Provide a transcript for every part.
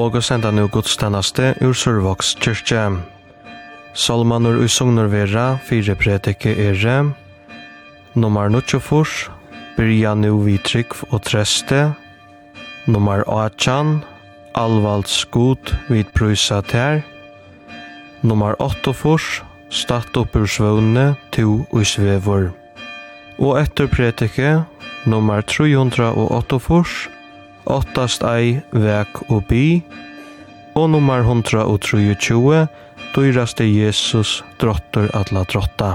og senda nu gudstjeneste ur Sørvoks kyrkje. Salmanur ui Sognor Vera, fire predike ere, nummer 94, byrja nu vitrygg og treste, nummer 18, alvalds god vid prysa ter, nummer 8, statt opp ur svøvne, to og svevor. Og etter predike, nummer 308, åttast ei vek og bi, og nummer 123, dyraste Jesus, drottor atla drotta.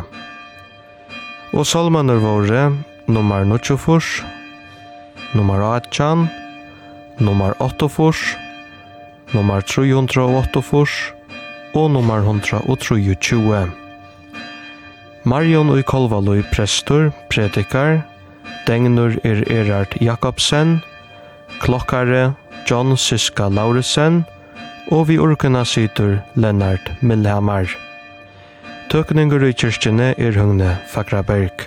Og salmaner våre, nummer 94, nummer 18, nummer 84, nummer 388, og nummer 123. Marion og Kolvaloi prestor, predikar, Degnur er Erard Jakobsen, klokkare John Siska Lauritsen og vi orkena situr Lennart Millhamar. Tøkningur i kyrkjene er høgne Fakraberg.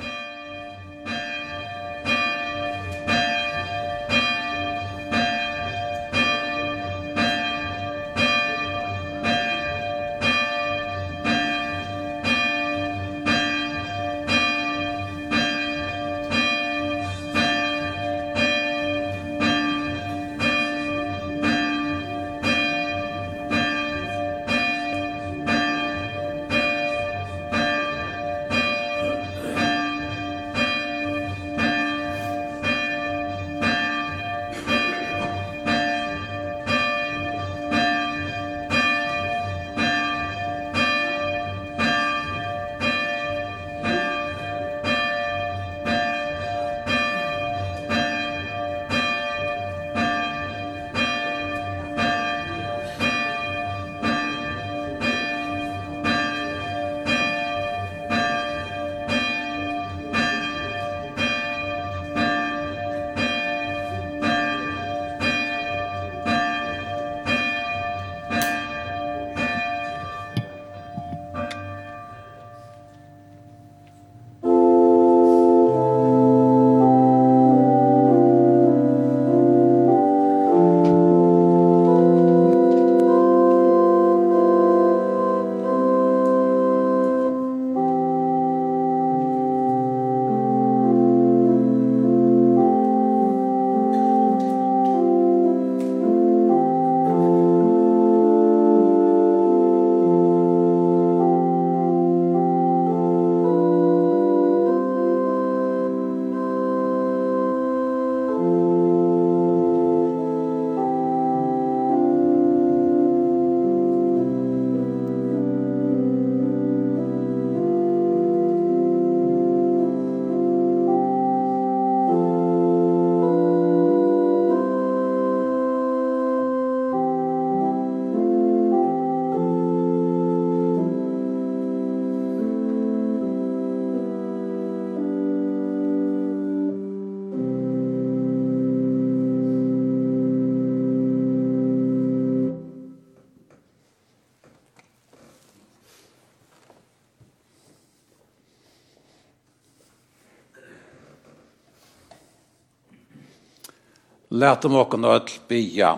Lætum okken öll bia.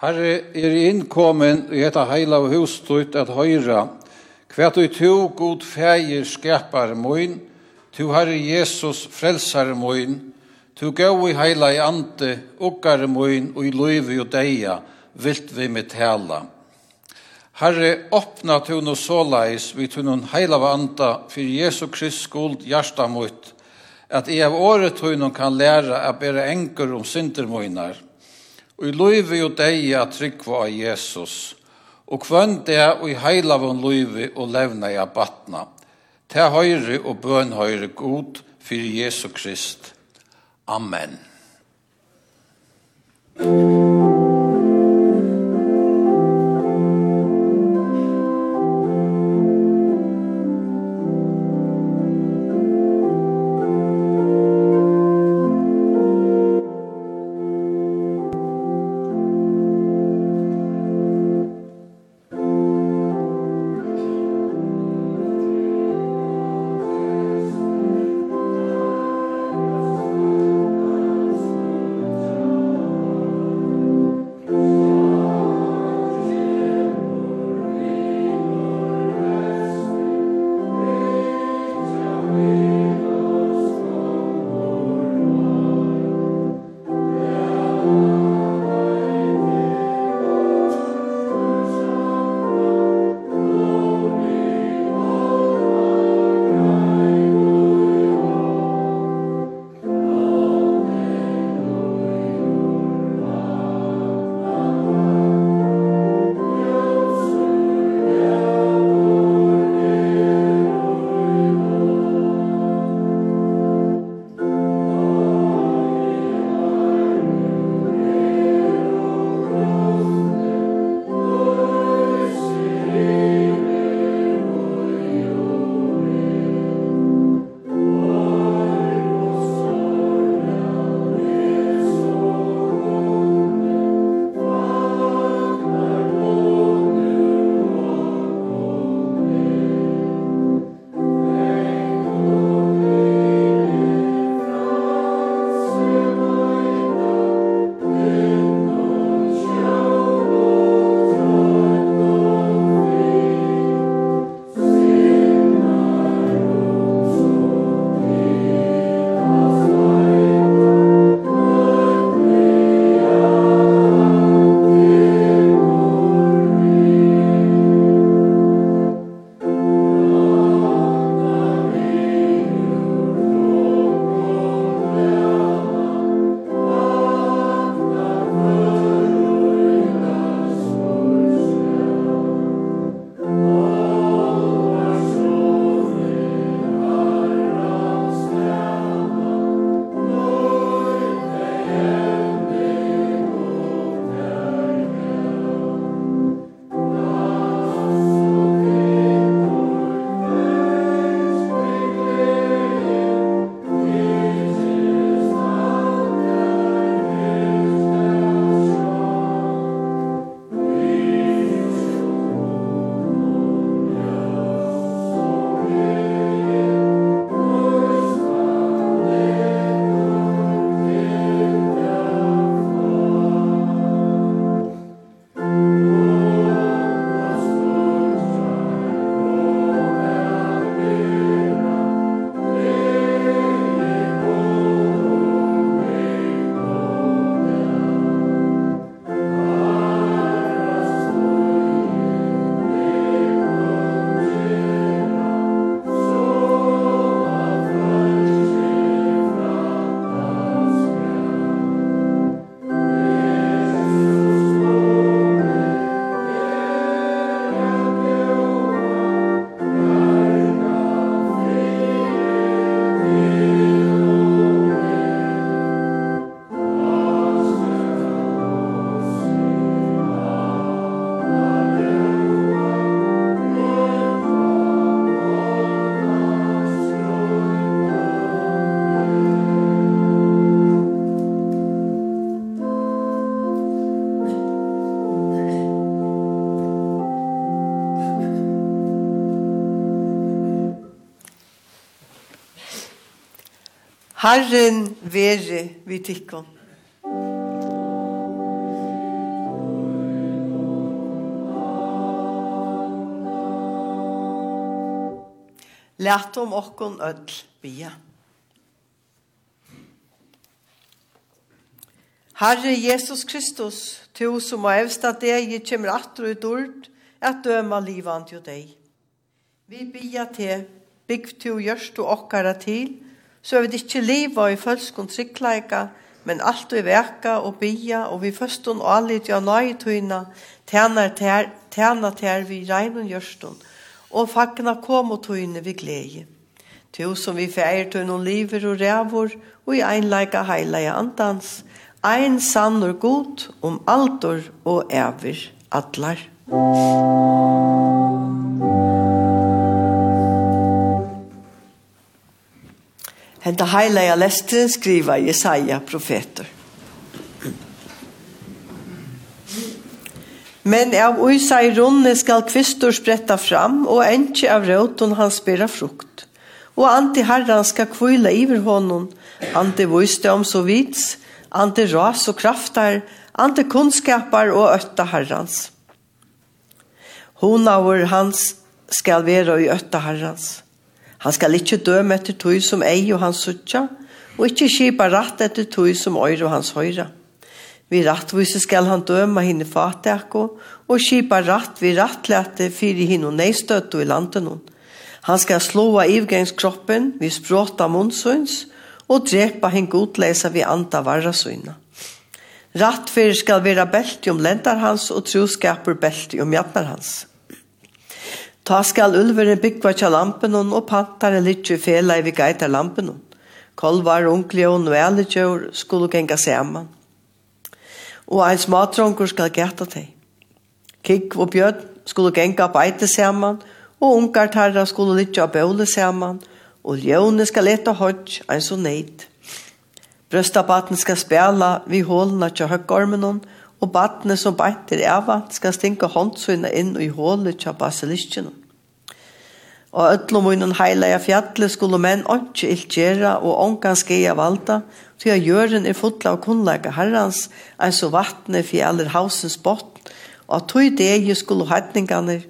Herre, er innkommen i etta heila og hustut at høyra, hva du to god feir skapar moin, tu herre Jesus frelsar moin, tu gau i heila i ante, okkar moin og i loivi og deia, vilt vi med tala. Herre, åpna tu no såleis vi tu nun heila vanta, for Jesu Krist skuld hjarta mot, at jeg av året hun kan lære å bære enker om syndermøyner, og i løyve og deg at trykva av Jesus, og kvønn det og i heila av løyve og levna i abatna, til høyre og bøn høyre god for Jesu Krist. Amen. Amen. Herren være vi tikkon. Lært om okkon öll bia. Herre Jesus Kristus, to som har evsta deg, jeg kommer atro ut ord, at døma livan til deg. Vi bia til, bygg to gjørst og okkara til, så er vi ikke liva i følskund tryggleika, men alt vi verka og bia, og vi førstun og allit ja nøy tøyna, tæna tær, vi rein og gjørstun, og fagna kom og tøyne vi glede. Tu som vi feir tøyne og liver og rævor, og i einleika heileia andans, ein sannur god om altor og æver atlar. Henta heila jeg leste, skriva Jesaja profeter. Men av uisa i runne skal kvistor spretta fram, og enkje av røton han spira frukt. Og anti herran skal kvila iver honom, anti viste om så vits, anti ras og kraftar, anti kunnskapar og ötta herrans. Hon av hans skal vera i ötta herrans. Han skal ikkje døme etter tog som ei og hans suttja, og ikkje skipa ratt etter tog som øyre og hans høyre. Vi rattvise skal han døma henne fatakko, og skipa ratt vi rattlete fyrir henne neistøtto i landet hon. Han skal slåa ivgangskroppen vi språta munnsøyns, og drepa hinn godleisa vi anda varrasøyna. Rattfyrir skal vera belti om lendar hans, og troskapur belti om jatnar hans. Ta skal ulveren byggva tja lampen og pantare litje fela i vi geitar lampen Kolvar, onkli og noelikjør skulle genga saman. Og ein smatronkur skal geta teg. Kikk og bjørn skulle genga beite saman, og ungar tarra skulle litja bøle saman, og ljøvne skal eta hodj, ein så neid. Brøstabaten skal spela vi hålna tja høgormenon, og og badne som beinter eva skal stinka håndsøyna inn i hålet tja basiliskjene. Og ötlo heila ja fjallet skulle menn ikke iltgjera og ångan skeia valda, til at jøren er fotla av kunnleika herrans, eins så vattne fjallet hausens botn, og at tog degi skulle heitningarnir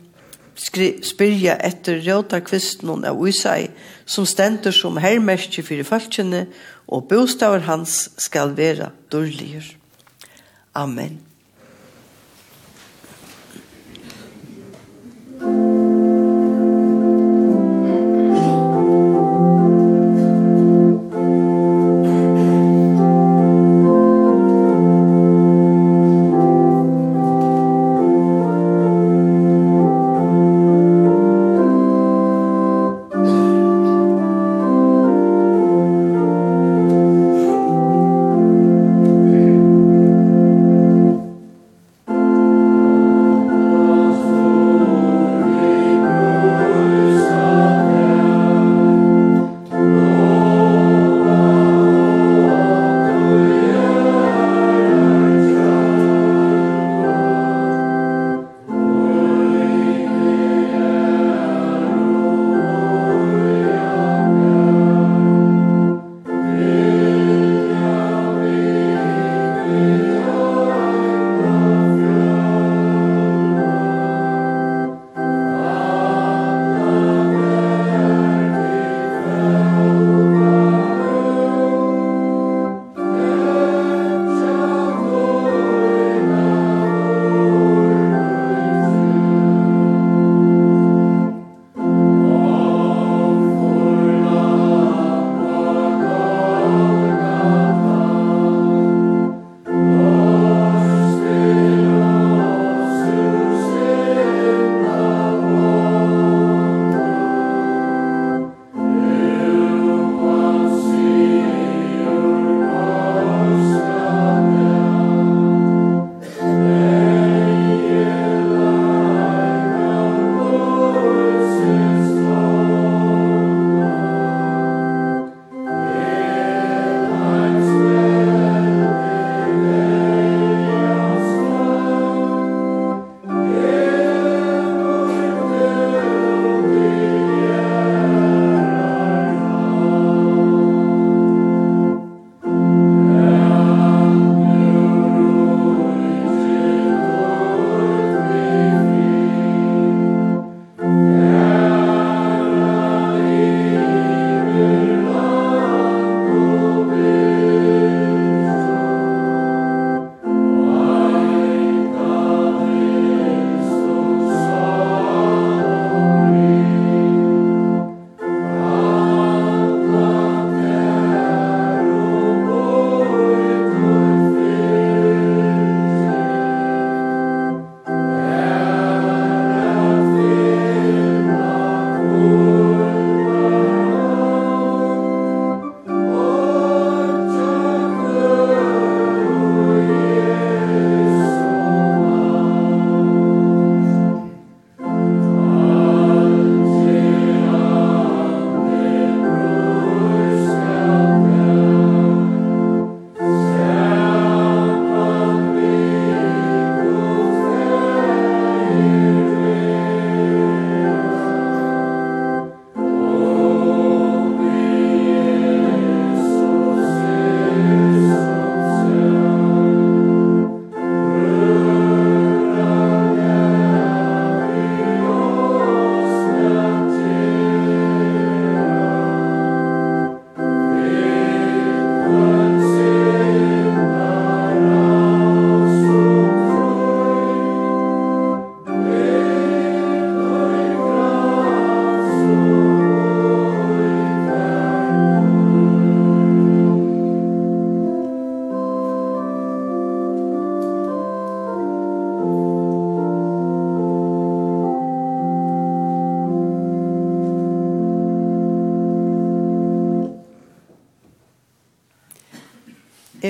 spyrja etter rjóta kvistnun av Usai, som stendur som hermerkje fyrir fölkjene, og bostavar hans skal vera dårligere. Amen.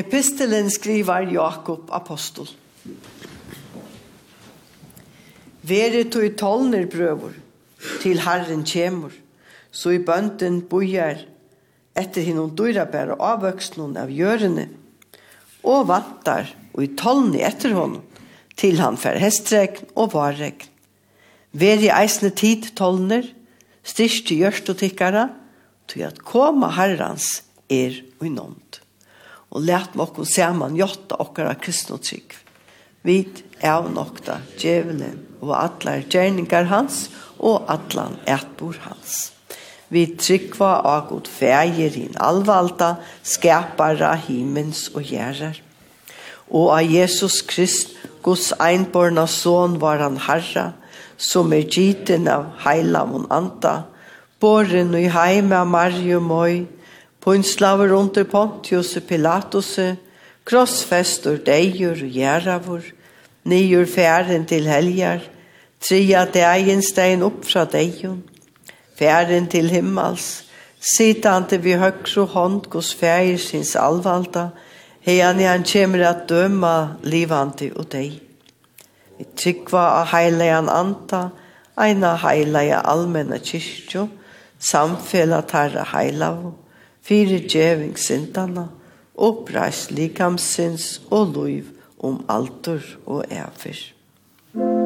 Epistelen skriver Jakob apostol. Vere to i tolner brøver, til Herren kjemur, så i bønden bojar etter hinnom dyrabær og avvøksnun av gjørene, og vantar og i tolni etter honom, til han fer hestregn og varregn. Vere i eisne tid tolner, styrst til gjørst og tikkara, til at koma herrans er uinomt og lært meg å se man jotta okkara kristnotrykk. Vi er nokta djevelen og atler gjerningar hans og atlan etbor hans. Vi tryggva av god feir hin allvalda, skapara himens og gjerrar. Og av Jesus Krist, Guds einborna son var han herra, som er giten av heila og anta, boren og heime Mario Møy, Pynslaver under Pontius Pilatus, krossfester deier og gjerravor, nyer færen til helger, tria degen stein opp fra deion, færen til himmels, sitante vi høgru hånd gos fæger sinns alvalda, heian i han kjemmer at døma livante og deg. Vi tryggva av heilegan anta, eina heilega almenna kyrkjo, samfela tarra heilavu, fyrir djeving sintana, oppreis likamsins og loiv om altur og efer. Musik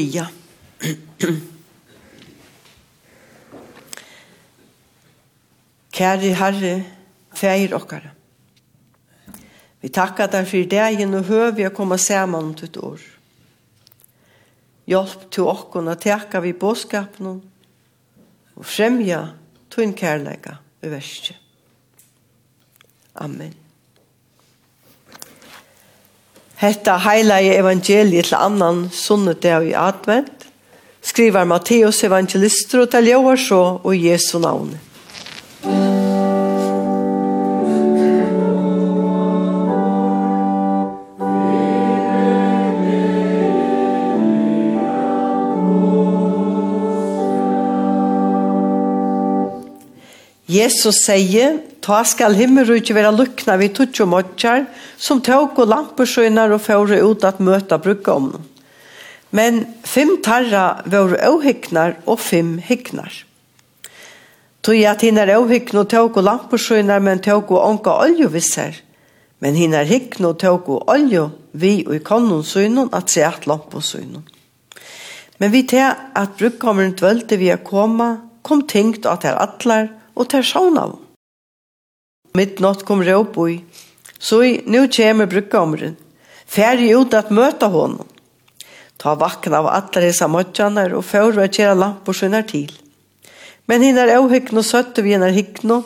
bia. Kære Herre, feir okkara. Vi takkar deg for dagen og høy vi å komme sammen om ditt år. Hjelp til okken å teka vi båskapen og fremja tunn kærleika i verset. Amen. Hetta heilige evangeliet til annan sunnedag i advent skriver Matteus evangelister og taljovar så og Jesu navn. Jesus sier Ta skal himmelrujtje være lukna vi tutsi og motjar, som tåk og lampersøyner og fåre ut at møta brukka om. Men fem tarra våre åhygnar og fem hiknar. Tog at hinnar åhygn og tåk og lampersøyner, men tåk og onka oljevisser. Men hinnar hikn og tåk og olje, vi og i konnonsynun at se at lamposynun. Men vi til at brukkommeren dvølte vi å komme, kom tingt at er atler og til sjånavom. Mitt Midnatt kom råp i. Så i, nu kommer brukkameren. Færre ut at møta honom. Ta vakna av alle disse møtjanar og fører at kjera lampor sinner til. Men hinner åhykken og søtte vi hinner hykken.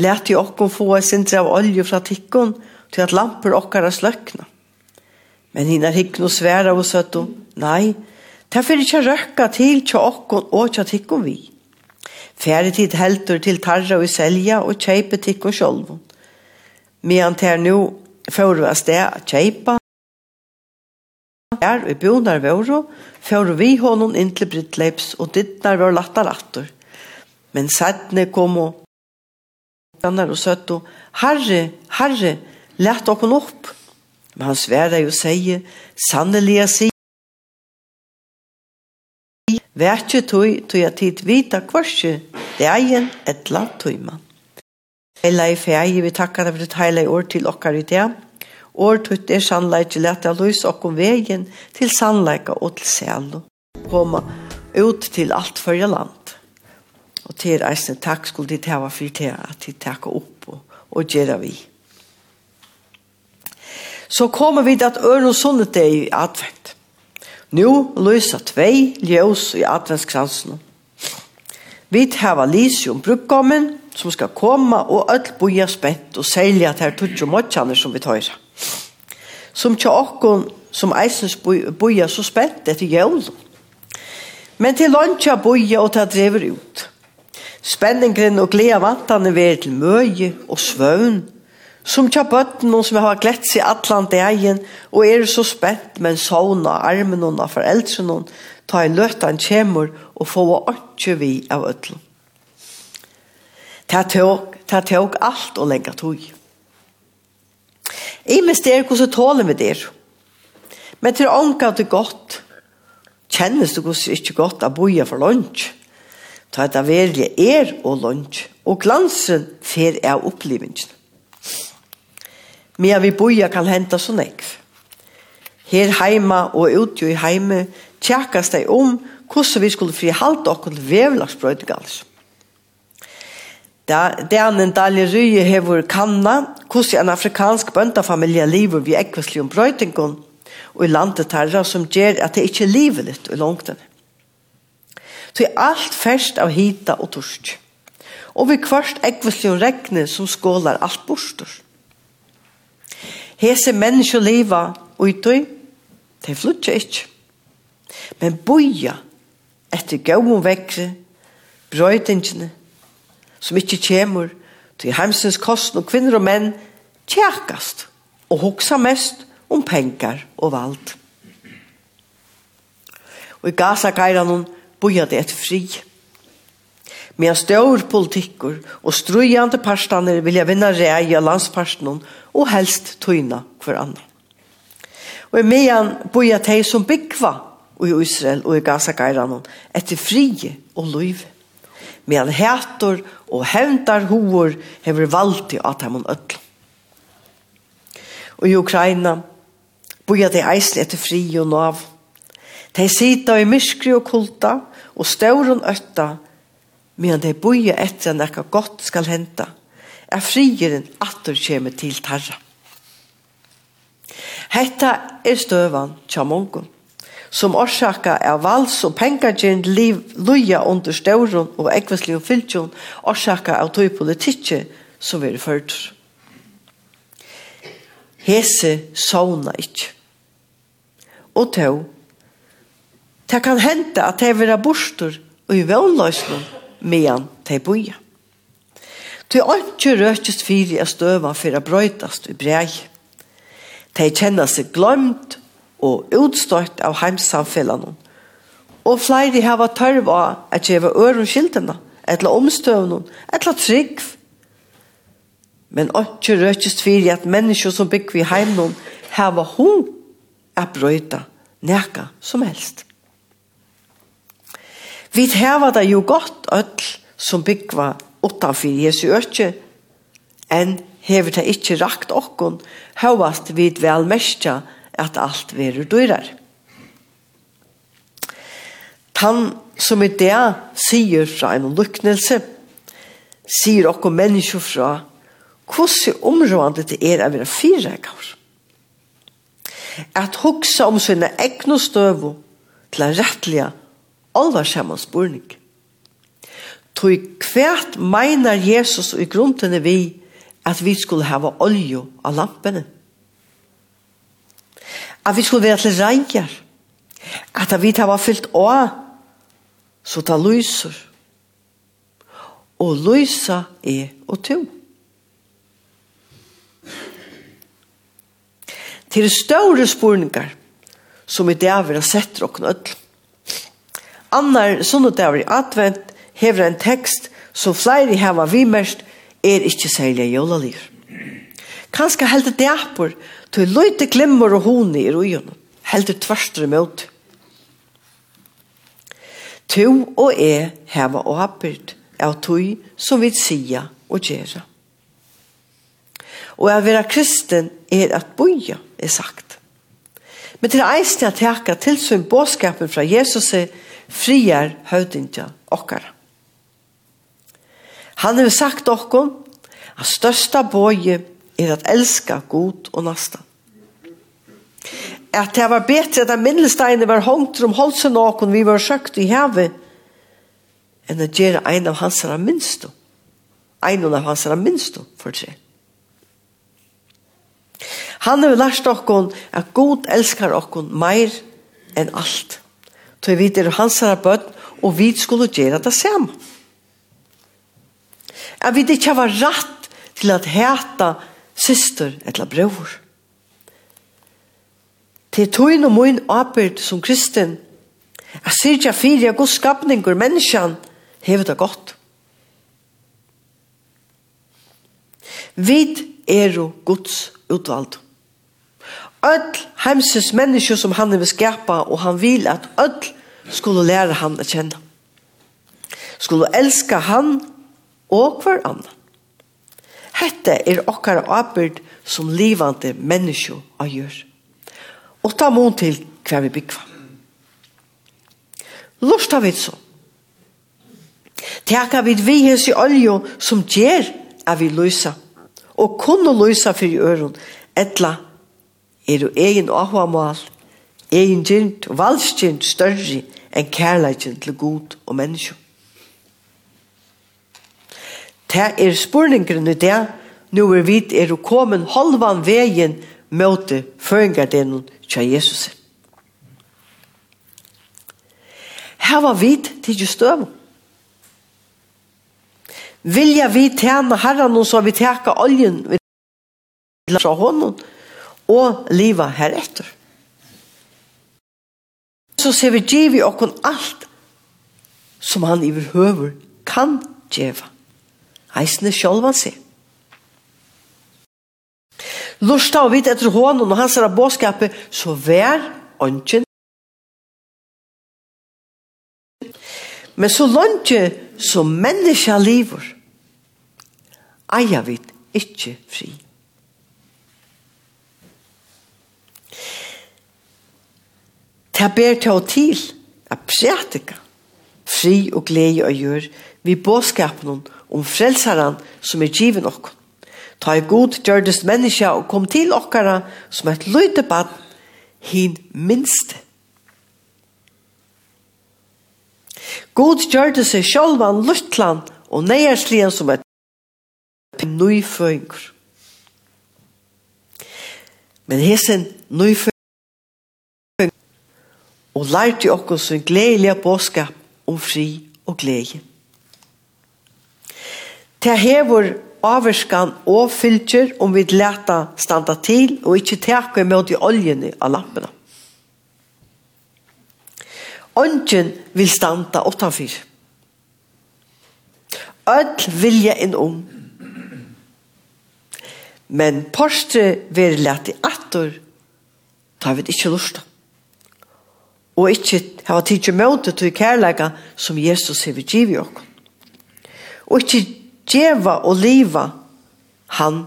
Lät jo okkom få en sintre av olje fra tikkon til at lampor okkar sløkna. Men hinner hykken og svære og søtte, nei, det er ikke røkka til til okkom og til tikkon vi. Færre tid heldur til tarra og selja og kjeipe tikk og sjolvun. Medan ter nu får vi sted a kjeipa er i bjonar våro, får vi honom inn til Brittleips og dittnar vår latta rattur. Men sættne kom og grannar og søtto, Herre, Herre, lett okkon opp. Men han sværa jo seie, sannelige sig, vekje tog tog at tid vita kvarsi degen etla tøyma. Heila i fei, vi takkar av ditt heila i år til okkar i det. År tøyt er sannleik til at jeg lys okkom vegen til sannleika og til selo. Koma ut til alt fyrir land. Og til eisne takk skulle de hava fyrir til at de takka opp og, og gjerra vi. Så kommer vi til at ørn og sunnet er i advent. Nu lysa tvei ljøs i adventskransen. Vi hava lyset om brukkommen, som skal koma og öll boja spett og selja ter tutsi mottjaner som vi tar. Som tja okkon som eisens boja så spett etter jævn. Men til luncha boja og ta drever ut. Spenningren og glea vantane ver til møye og svøvn Som tja bøtten noen som har glett seg atlan dagen, og er så spent med en sauna armen noen av foreldre noen, ta en kjemur og få åndsje vi av øtlen. Ta tåg, ta tåg alt og legge tog. I mest er hvordan tåler vi der. Men til ånka det godt, kjennes det hvordan ikke godt å boja for lunch. Ta et av verlige er og lunch, og glansen fer av opplevingen. Mia vi boja kan henta så nekv. Her heima og utjo i heime tjekkast deg om hvordan vi skulle fri halte okkur vevlagsbrøydingals. Da, en dalje Rye hevur kanna hvordan en afrikansk bøndafamilie lever vi ekvislig om brøytingon og i landet tarra som gjer at det ikkje lever litt i langtene. Så er alt først av hita og torsk. Og vi kvart ekvislig om regne som skålar alt bostor. Hese mennesker leva utøy, de flutja ikkje. Men boja etter gauum vekri, brøytingene, som ikkje kjemur, til heimsens kosten og kvinner og menn tjekast og hoksa mest om penger og vald. Og i Gaza-geiran boja det etter fri. Medan stor politikker og strujande parstaner vilja vinna rei av landsparstenen og helst tøyna hver annan. Og i medan at tei som byggva i Israel og i Gaza-gairan etter frie og løyve medan hætor og hevndar hovor hever valgt i at hemon öll. Og i Ukraina boja de eisle etter frie og nav. De sita i myskri og kulta og stauren øtta medan de boje etter enn ekka godt skal henta, er frigjeren atter kjeme til tarra. Hetta er støvan tja mongon, som orsaka er vals og pengagjent liv luja under stauron og ekveslig og fylkjon, orsaka av tog politikje som er førtur. Hese sauna ikkje. Og tog, det kan hente at det er vera bostur og i vannløsning medan de boja. er ikke røkjast fyri a støva fyrir å brøytast i brei. De kjenner seg glømt og utstøtt av heimsamfellene. Og flere hava tørv av at gjeva øren skiltene, etla omstøvnen, etla trygg. Men ikke røkjast fyrir at mennesker som bygg vi har hava hun å brøyta neka som helst. Vi heva det jo godt öll som byggva utanfyr Jesu øtje, enn hever det ikkje rakt okkon, hevast vid vel mestja at alt verur dyrar. Tan som i det sier fra en lukknelse, sier okkon menneskje fra hvordan området det er å være fire fyregaver. At hugsa om sine egne støvo til å rettlige alvarsamma spurning. Tui kvært meinar Jesus i grunntene vi at vi skulle hava olje av lampene. At vi skulle være til reier. At vi hava fyllt å så ta lyser. Og lysa er og to. Til større spurningar som i det er vi har sett dere ødelen. Annar sunnudagur i advent hever en tekst som flere hava vimerst er ikkje særlig jólaliv. Kanska heldur det appur til løyte glimmer og honi i rujon, heldur tvarstre møt. Tu og e hava og appurt av tui som vi sia og gjerra. Og å vera kristen er at boja, er sagt. Men til eisne at teka til sin båskapen fra Jesus er friar høvdingja okkara. Han har sagt okkom at størsta boje er at elska god og nasta. At det var betre at minnesteinene var hongt om holsen okkom vi var søkt i hevet enn at gjere ein av hans herra minstu. Ein av hans herra minstu for seg. Han har lært okkom at god elskar okkom meir enn alt. Så vi er hans herre bøtt, og vi skulle gjøre det samme. Jeg vet ikke hva rett til at heta syster eller bror. Til tøyen og min arbeid som kristen, jeg sier ikke fire god skapning og menneskene hever det godt. Vi er jo Guds utvalgt öll heimsins mennesker som han vil skapa, og han vil at öll skulle lære han å kjenne. Skulle elska han og hver annan. Hette er okkar arbeid som livande menneske å gjøre. Og ta mån til hver vi byggva. Lorsta vi så. Teka vid vi hins i olje som gjer av vi løysa. Og kunne løysa for i øron etla er du egen åhvamal, egen gynt og valsgynt større enn kærleikken til god og menneske. Det er spurningen i det, nå er vi er jo kommet halvan veien møte føringardenen til Jesus. Her var vi til å støve. Vilja vi tjene herren og så vi tjekka oljen vi tjekka honom, og liva heretter. Så ser vi giv i okkon alt som han i høver kan djeva. Eisne sjálvan seg. Lursta og vidt etter hånden og hans båskapet, så vær ånden. Men så lønge som menneska lever, eier vi ikke fri. Ta ber til og til a prætika fri og glede og gjør vi båskapen om frelsaren som er givet nok. Ta i god gjørdes menneska og kom til okkara som et løyte bad hin minste. God gjørdes seg sjølvan luttlan og neierslian som et nøyføyngur. Men hesen nøyføyngur og lærte okkur sin gledelige bådskap om fri og glede. Det hever avvarskan og fylkjer om vi leta standa til og ikkje teka imot i oljene av lampene. Ongen vil standa utanfyr. Öll vilja inn om. Men porstre vil leta i attor, tar vi ikkje lusta og ikkje hava tidsi møte til kærleika som Jesus hever givi okkur. Og ikkje djeva og liva han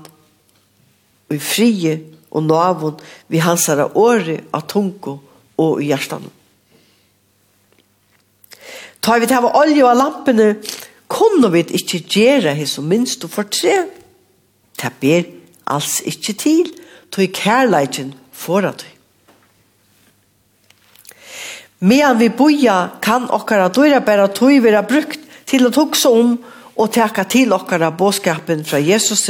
og i frie og navun vi hansara åri av tungo og i hjertan. Ta vi hava olje av lampene kunne vi ikkje gjera hei som minst og fortre. Det ber alls ikkje til, tog for at tog. Medan vi boja kan okkara døyra bæra tøy vera brukt til å tukse om og teka til okkara båskapen fra Jesus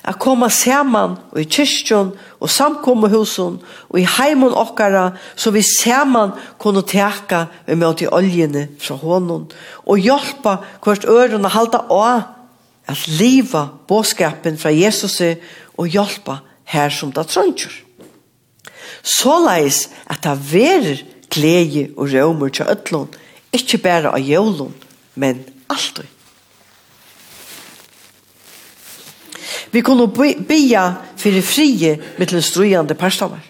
a koma saman og i kyrstjon og samkommehusen og i heimon okkara så vi saman kunne teka vi møte oljene fra hånden og hjelpa hvert øren å halda av at liva båskapen fra Jesus og hjelpa her som det Så Såleis at det verer glede og rømer til ødlån, ikke bare av jævlån, men alltid. Vi kunne bya for det frie med den strøyende personer,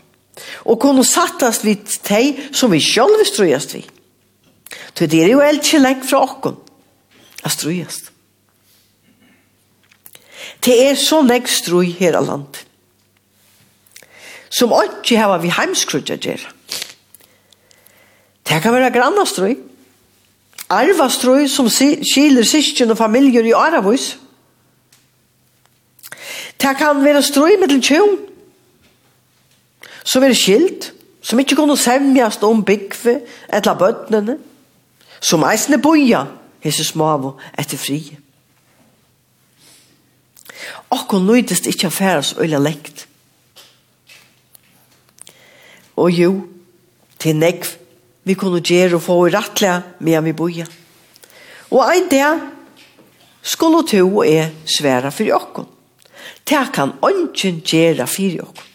og kunne sattast vid teg som vi selv strujast vi. Så det er jo helt ikke lengt fra okkon å strujast. Det er så lengt strøy her av landet Som ikke har vi heimskrudja gjerra. Det kan være grannastrøy. Arvastrøy som skiler syskjen og familier i Aravus. Det kan være strøy med til tjøvn. Som er skilt. Som ikke kunne semjast om byggve eller bøttene. Som eisne boja hese smavo etter frie. Okko nøydest ikkje affæra så øyla lekt. Og jo, til nekv vi kunne gjøre og få i rettelig med vi boja. Og en dag skulle to og jeg svære for dere. Det kan ønsken gjøre for dere.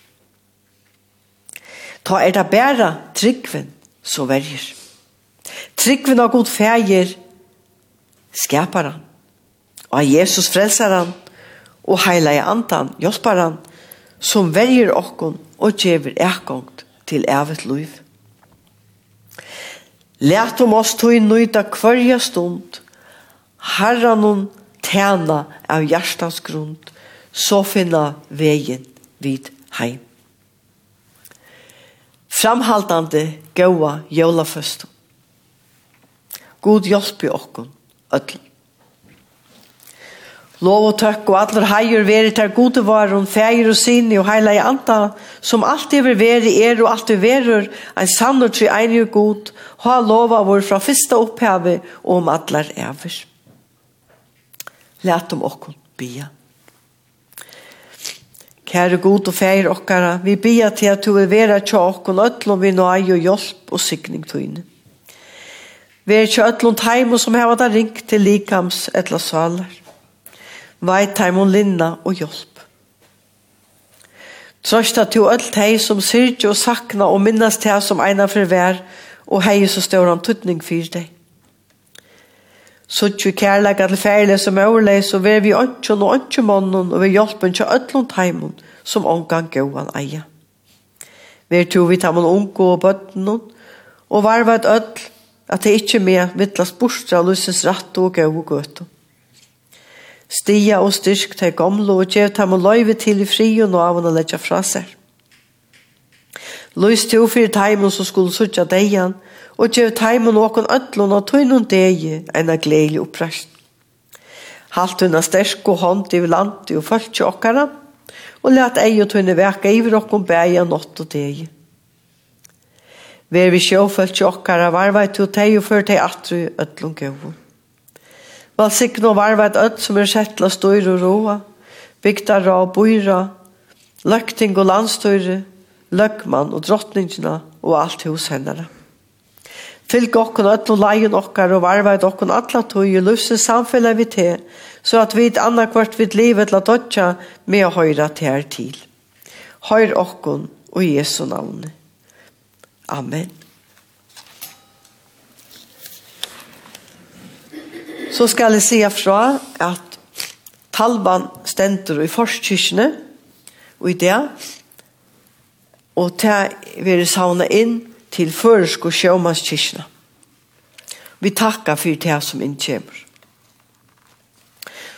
Ta er det bare tryggven så verger. Tryggven av god feir skaper han. Og av Jesus frelser han og heile i andan hjelper han som verger okken og gjør erkongt til evet liv. Læt om oss tog nøyda kvarja stund, herran hon tæna av hjertans grund, så finna vegin vid heim. Framhaldande gaua jólaføstum. God hjelp i okkon, öllum. Lov og tøkk og allar heier veri ter gode varon, feir og sinni og heila i anta, som alltid vil veri er og alltid verur, ein sann og tri einig og god, ha lova vår fra fyrsta opphavi og om allar ever. Læt om okkon bia. Kære god og feir okkara, vi bia til at du vil vera tja okkon ötlom vi nøy og hjelp og sikning tøyne. Vi er tja ötlom teimu som heva da ringt til likams etla salar veit heim og linna og hjelp. Trost at du alt hei som syrtje og sakna og minnast hei som eina for vær, og hei så står han tuttning fyr deg. Suttju kærleik at færle som overleg, så ver vi åndtjon og åndtjomannen, og vi hjelpen til ötlund heimon, som omgang gauan eia. Vær to vi tamon unko og bøttenon, og varvat öll, at det ikkje med vittlas borstra lusens ratt og gau og gøtum. Stia og styrk til gamle og gjev dem og løyve til i fri og nå av å letja fra seg. Løys til fyrir teimen som skulle sutja deian, og gjev teimen åkon ødlån og tøynun degi enn a gledelig oppreist. Halt hunna stersk og hånd i landi og fölkje okkara, og let ei og tøyne veka iver okkon beia nått og degi. Ver vi sjåfölkje okkara varvai til tei og fyrir tei atru ødlån gøvun. Valsikne og varvet ødt som er settla støyre og roa, bygdara og boira, løkting og landstøyre, løkman og drottningina og alt hos hennara. Fylg okkon öll og leien okkar og varvet okkon atla tog i lusse samfellet vi te, så at vi et annakvart vid livet la dodja med å høyra til her til. Høyr okkon og Jesu navn. Amen. Så skal jeg si fra at Talban stender i forskyrkene og i det og til vi er savnet inn til føresk og sjømannskyrkene. Vi takkar for det som innkjemmer.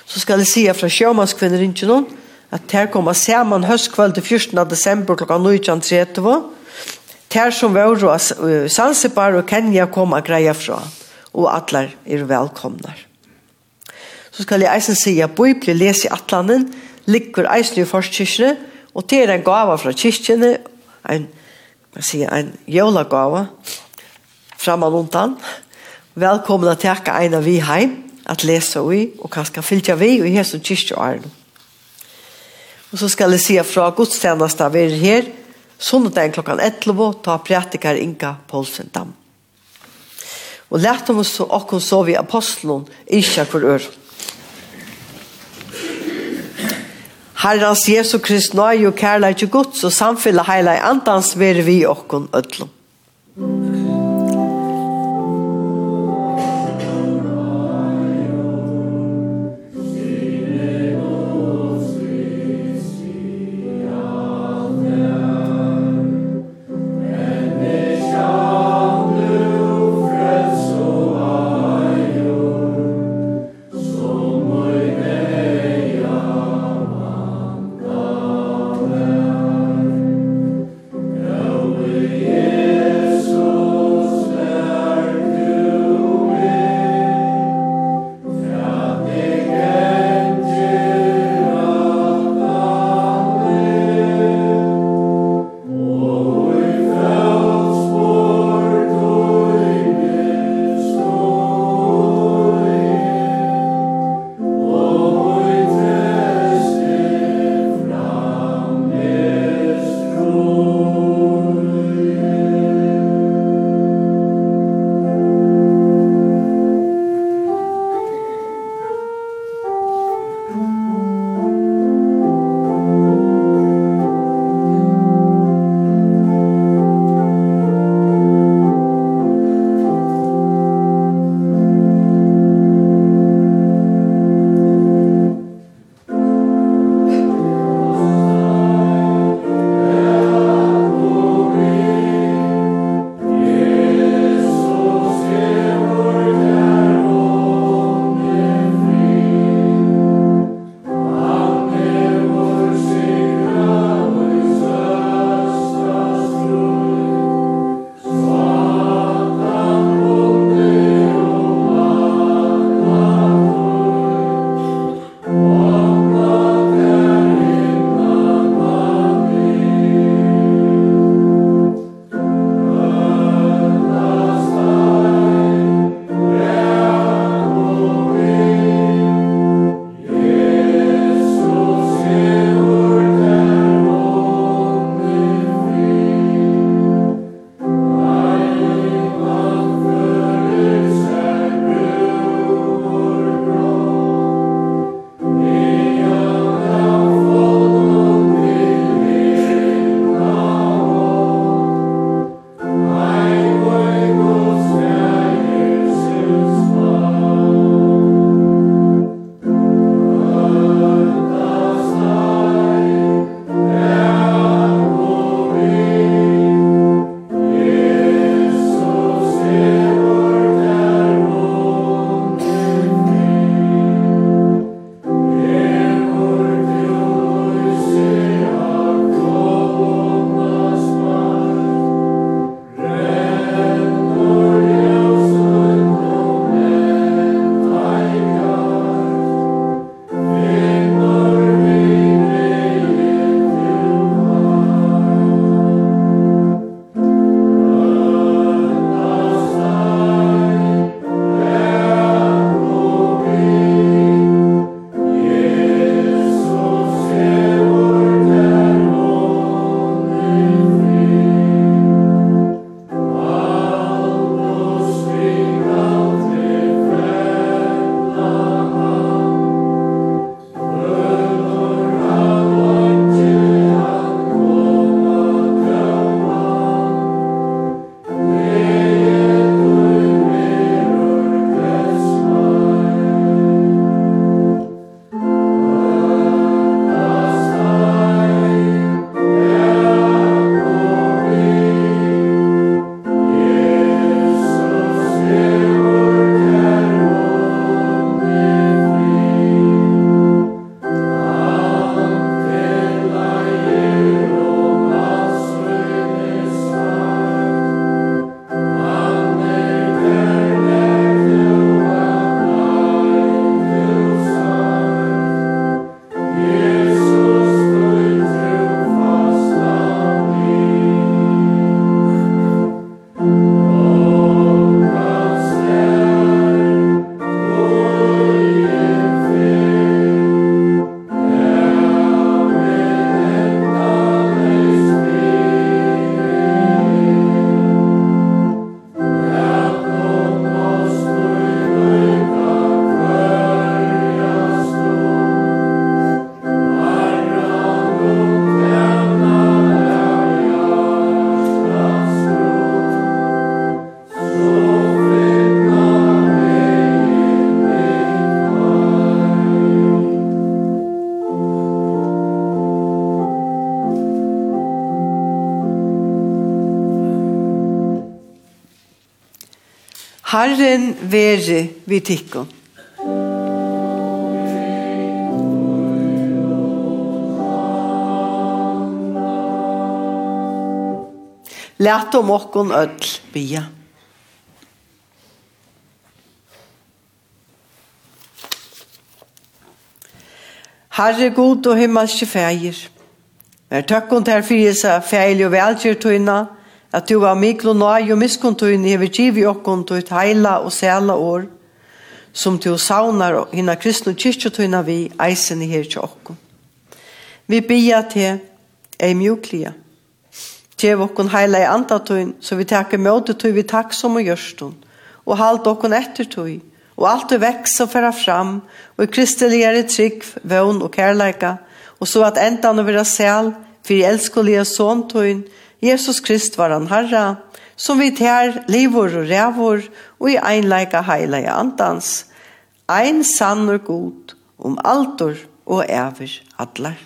Så skal jeg si fra sjømannskvinner noen, at her kommer sammen høstkveld til 14. desember klokka 19.30 Ter som var og Sansibar og Kenya kom og greia fra, og atler er velkomnar så skal jeg eisen si at Bibelen leser i atlanen, ligger eisen i forskirkene, og det er en gava fra kirkene, en, man sier, en jólagava, framan undan. Velkommen at jeg en av vi heim, at lese vi, og kanskje fylgja vi, og her som kirkeåren. Og så skal jeg si fra godstjeneste vi er her, Sondagen klokkan 11 ta prætikar Inga Poulsen Dam. Og lærte oss så okkur så vi apostelen, ikke hver øre. Herrens Jesu Krist nøy og kærleik til Guds og samfyllet heilig andans være vi okkon ødlom. Amen. Herren være vi tikkun. Lært om okkon öll bia. Herre god og himmelske feir, Vær takkon til fyrir seg feil og velgjør tøyna, at du var miklo nøy og miskuntuin hever givi okkon til et heila og sæla år, som du saunar hina kristne kyrkjotøyna vi eisen her til okkon. Vi bia til ei mjuklia. Tjev okkon heila i andatøyn, så vi takker møtetøy vi takksom og gjørstun, og halt okkon ettertøy, og alt du veks og færa fram, og i kristeligere trygg, vøvn og kærleika, og så at enda å være sæl, for i elskulige såntøyn, Jesus Krist var han herra, som vi tær livor og rævor, og i einleika heilige andans, ein sann og god, om altor og æver allar.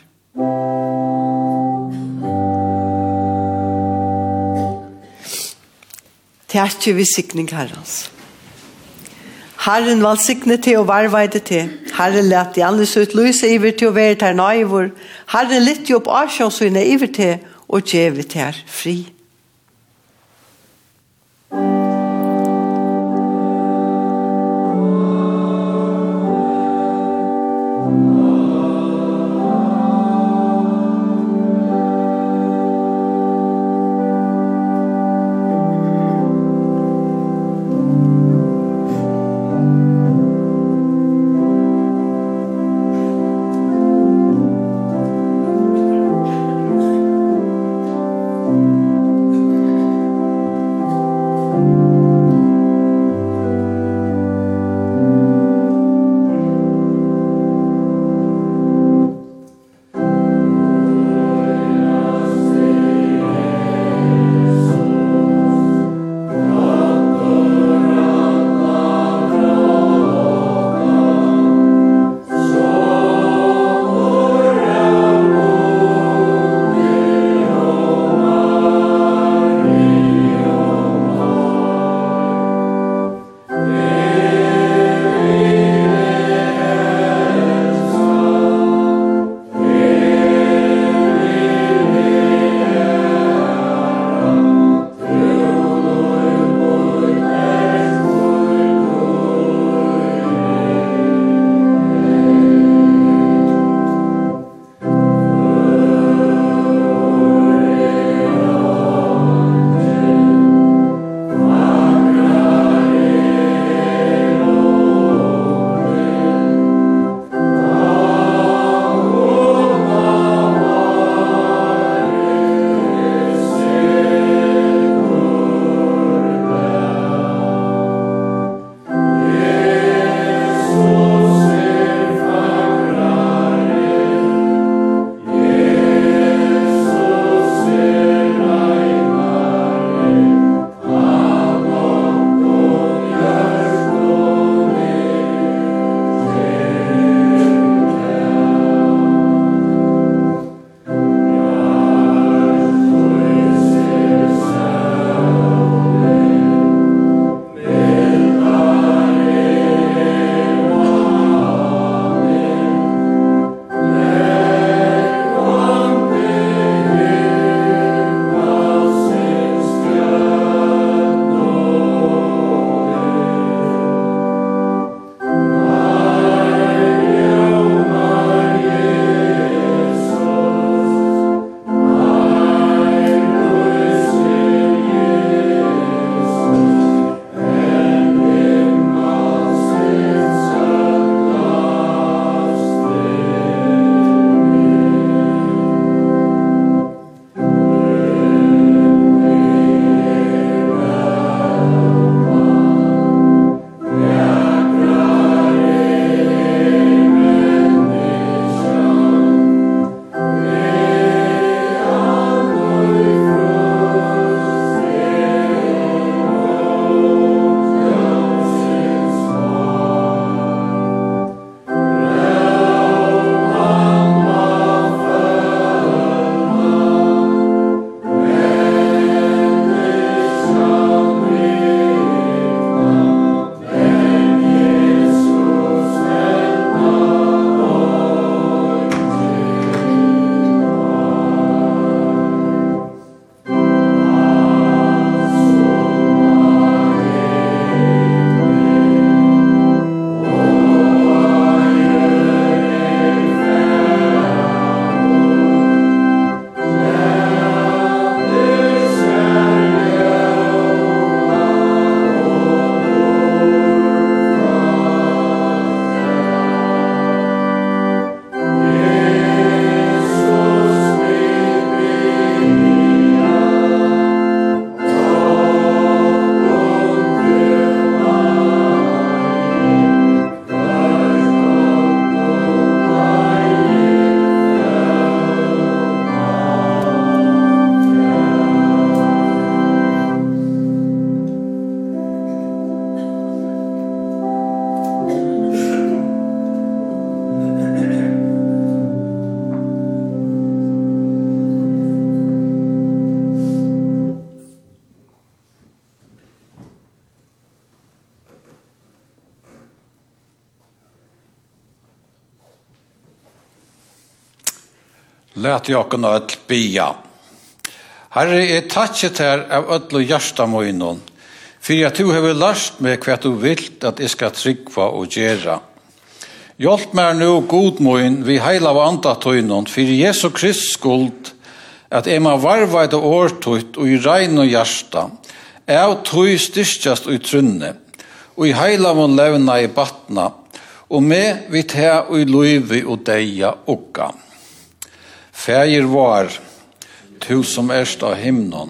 Tærtje vi sikning herrans. Herren val sikne til og varveide til. Herren lette i andres søt lyse iver til å være til naivor. Herren litt jo opp avsjånsynne iver til og gjeve til fri. at jokken og ett bia. Herre, jeg takkje her av ødel og hjärsta moinon, fyrir at du hever lært meg hva du vilt at jeg skal tryggva og gjera. Hjelp meg nu god moin vi heila av andatøynon, for Jesu Krist skuld, at jeg må varva et årtøyt og i regn og hjärsta, av tøy styrkjast og i trunne, og i heila mon levna i batna, og med vi tæ og i løyvi og deia og. Fægir var, tu som erst av himnon,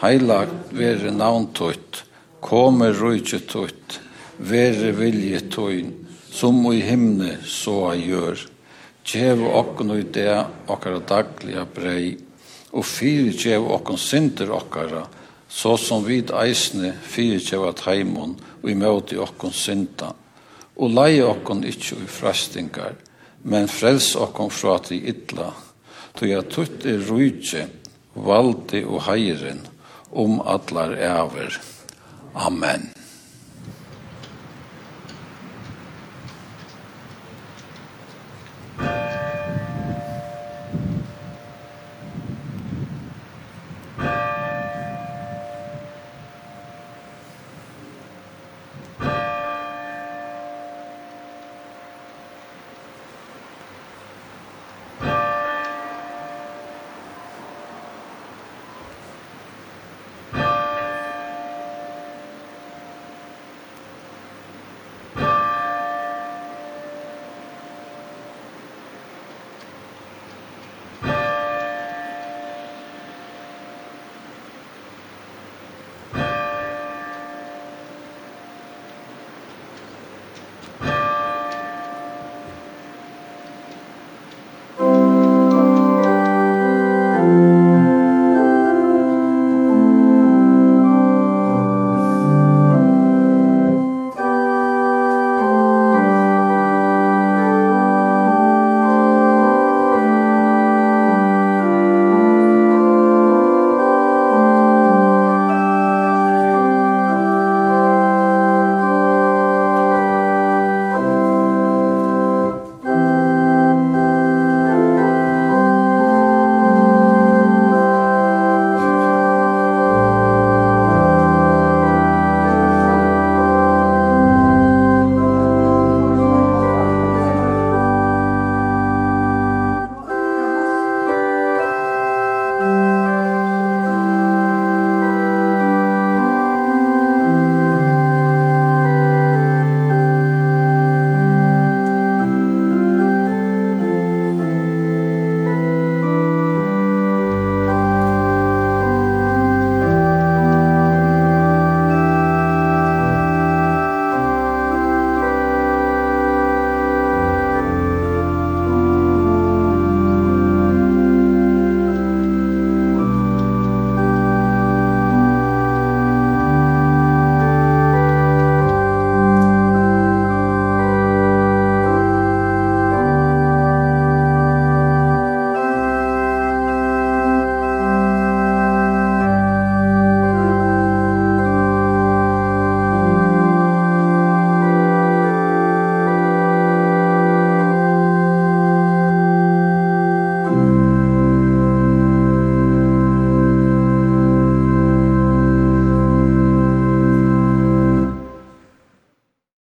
heilagt vere navntøyt, komme rujtjøtøyt, vere viljetøyn, som i himne så a gjør. Kjev okkon i det okkara dagliga brei, og fyri kjev okkon synder okkara, så som vid eisne fyri kjev at heimon, og i møte okkon synda. Og leie okkon ikkje i frastingar, men frels okkon fra til idla, tog jeg tutt i rujtje, valdi og heiren, om atlar æver. Amen.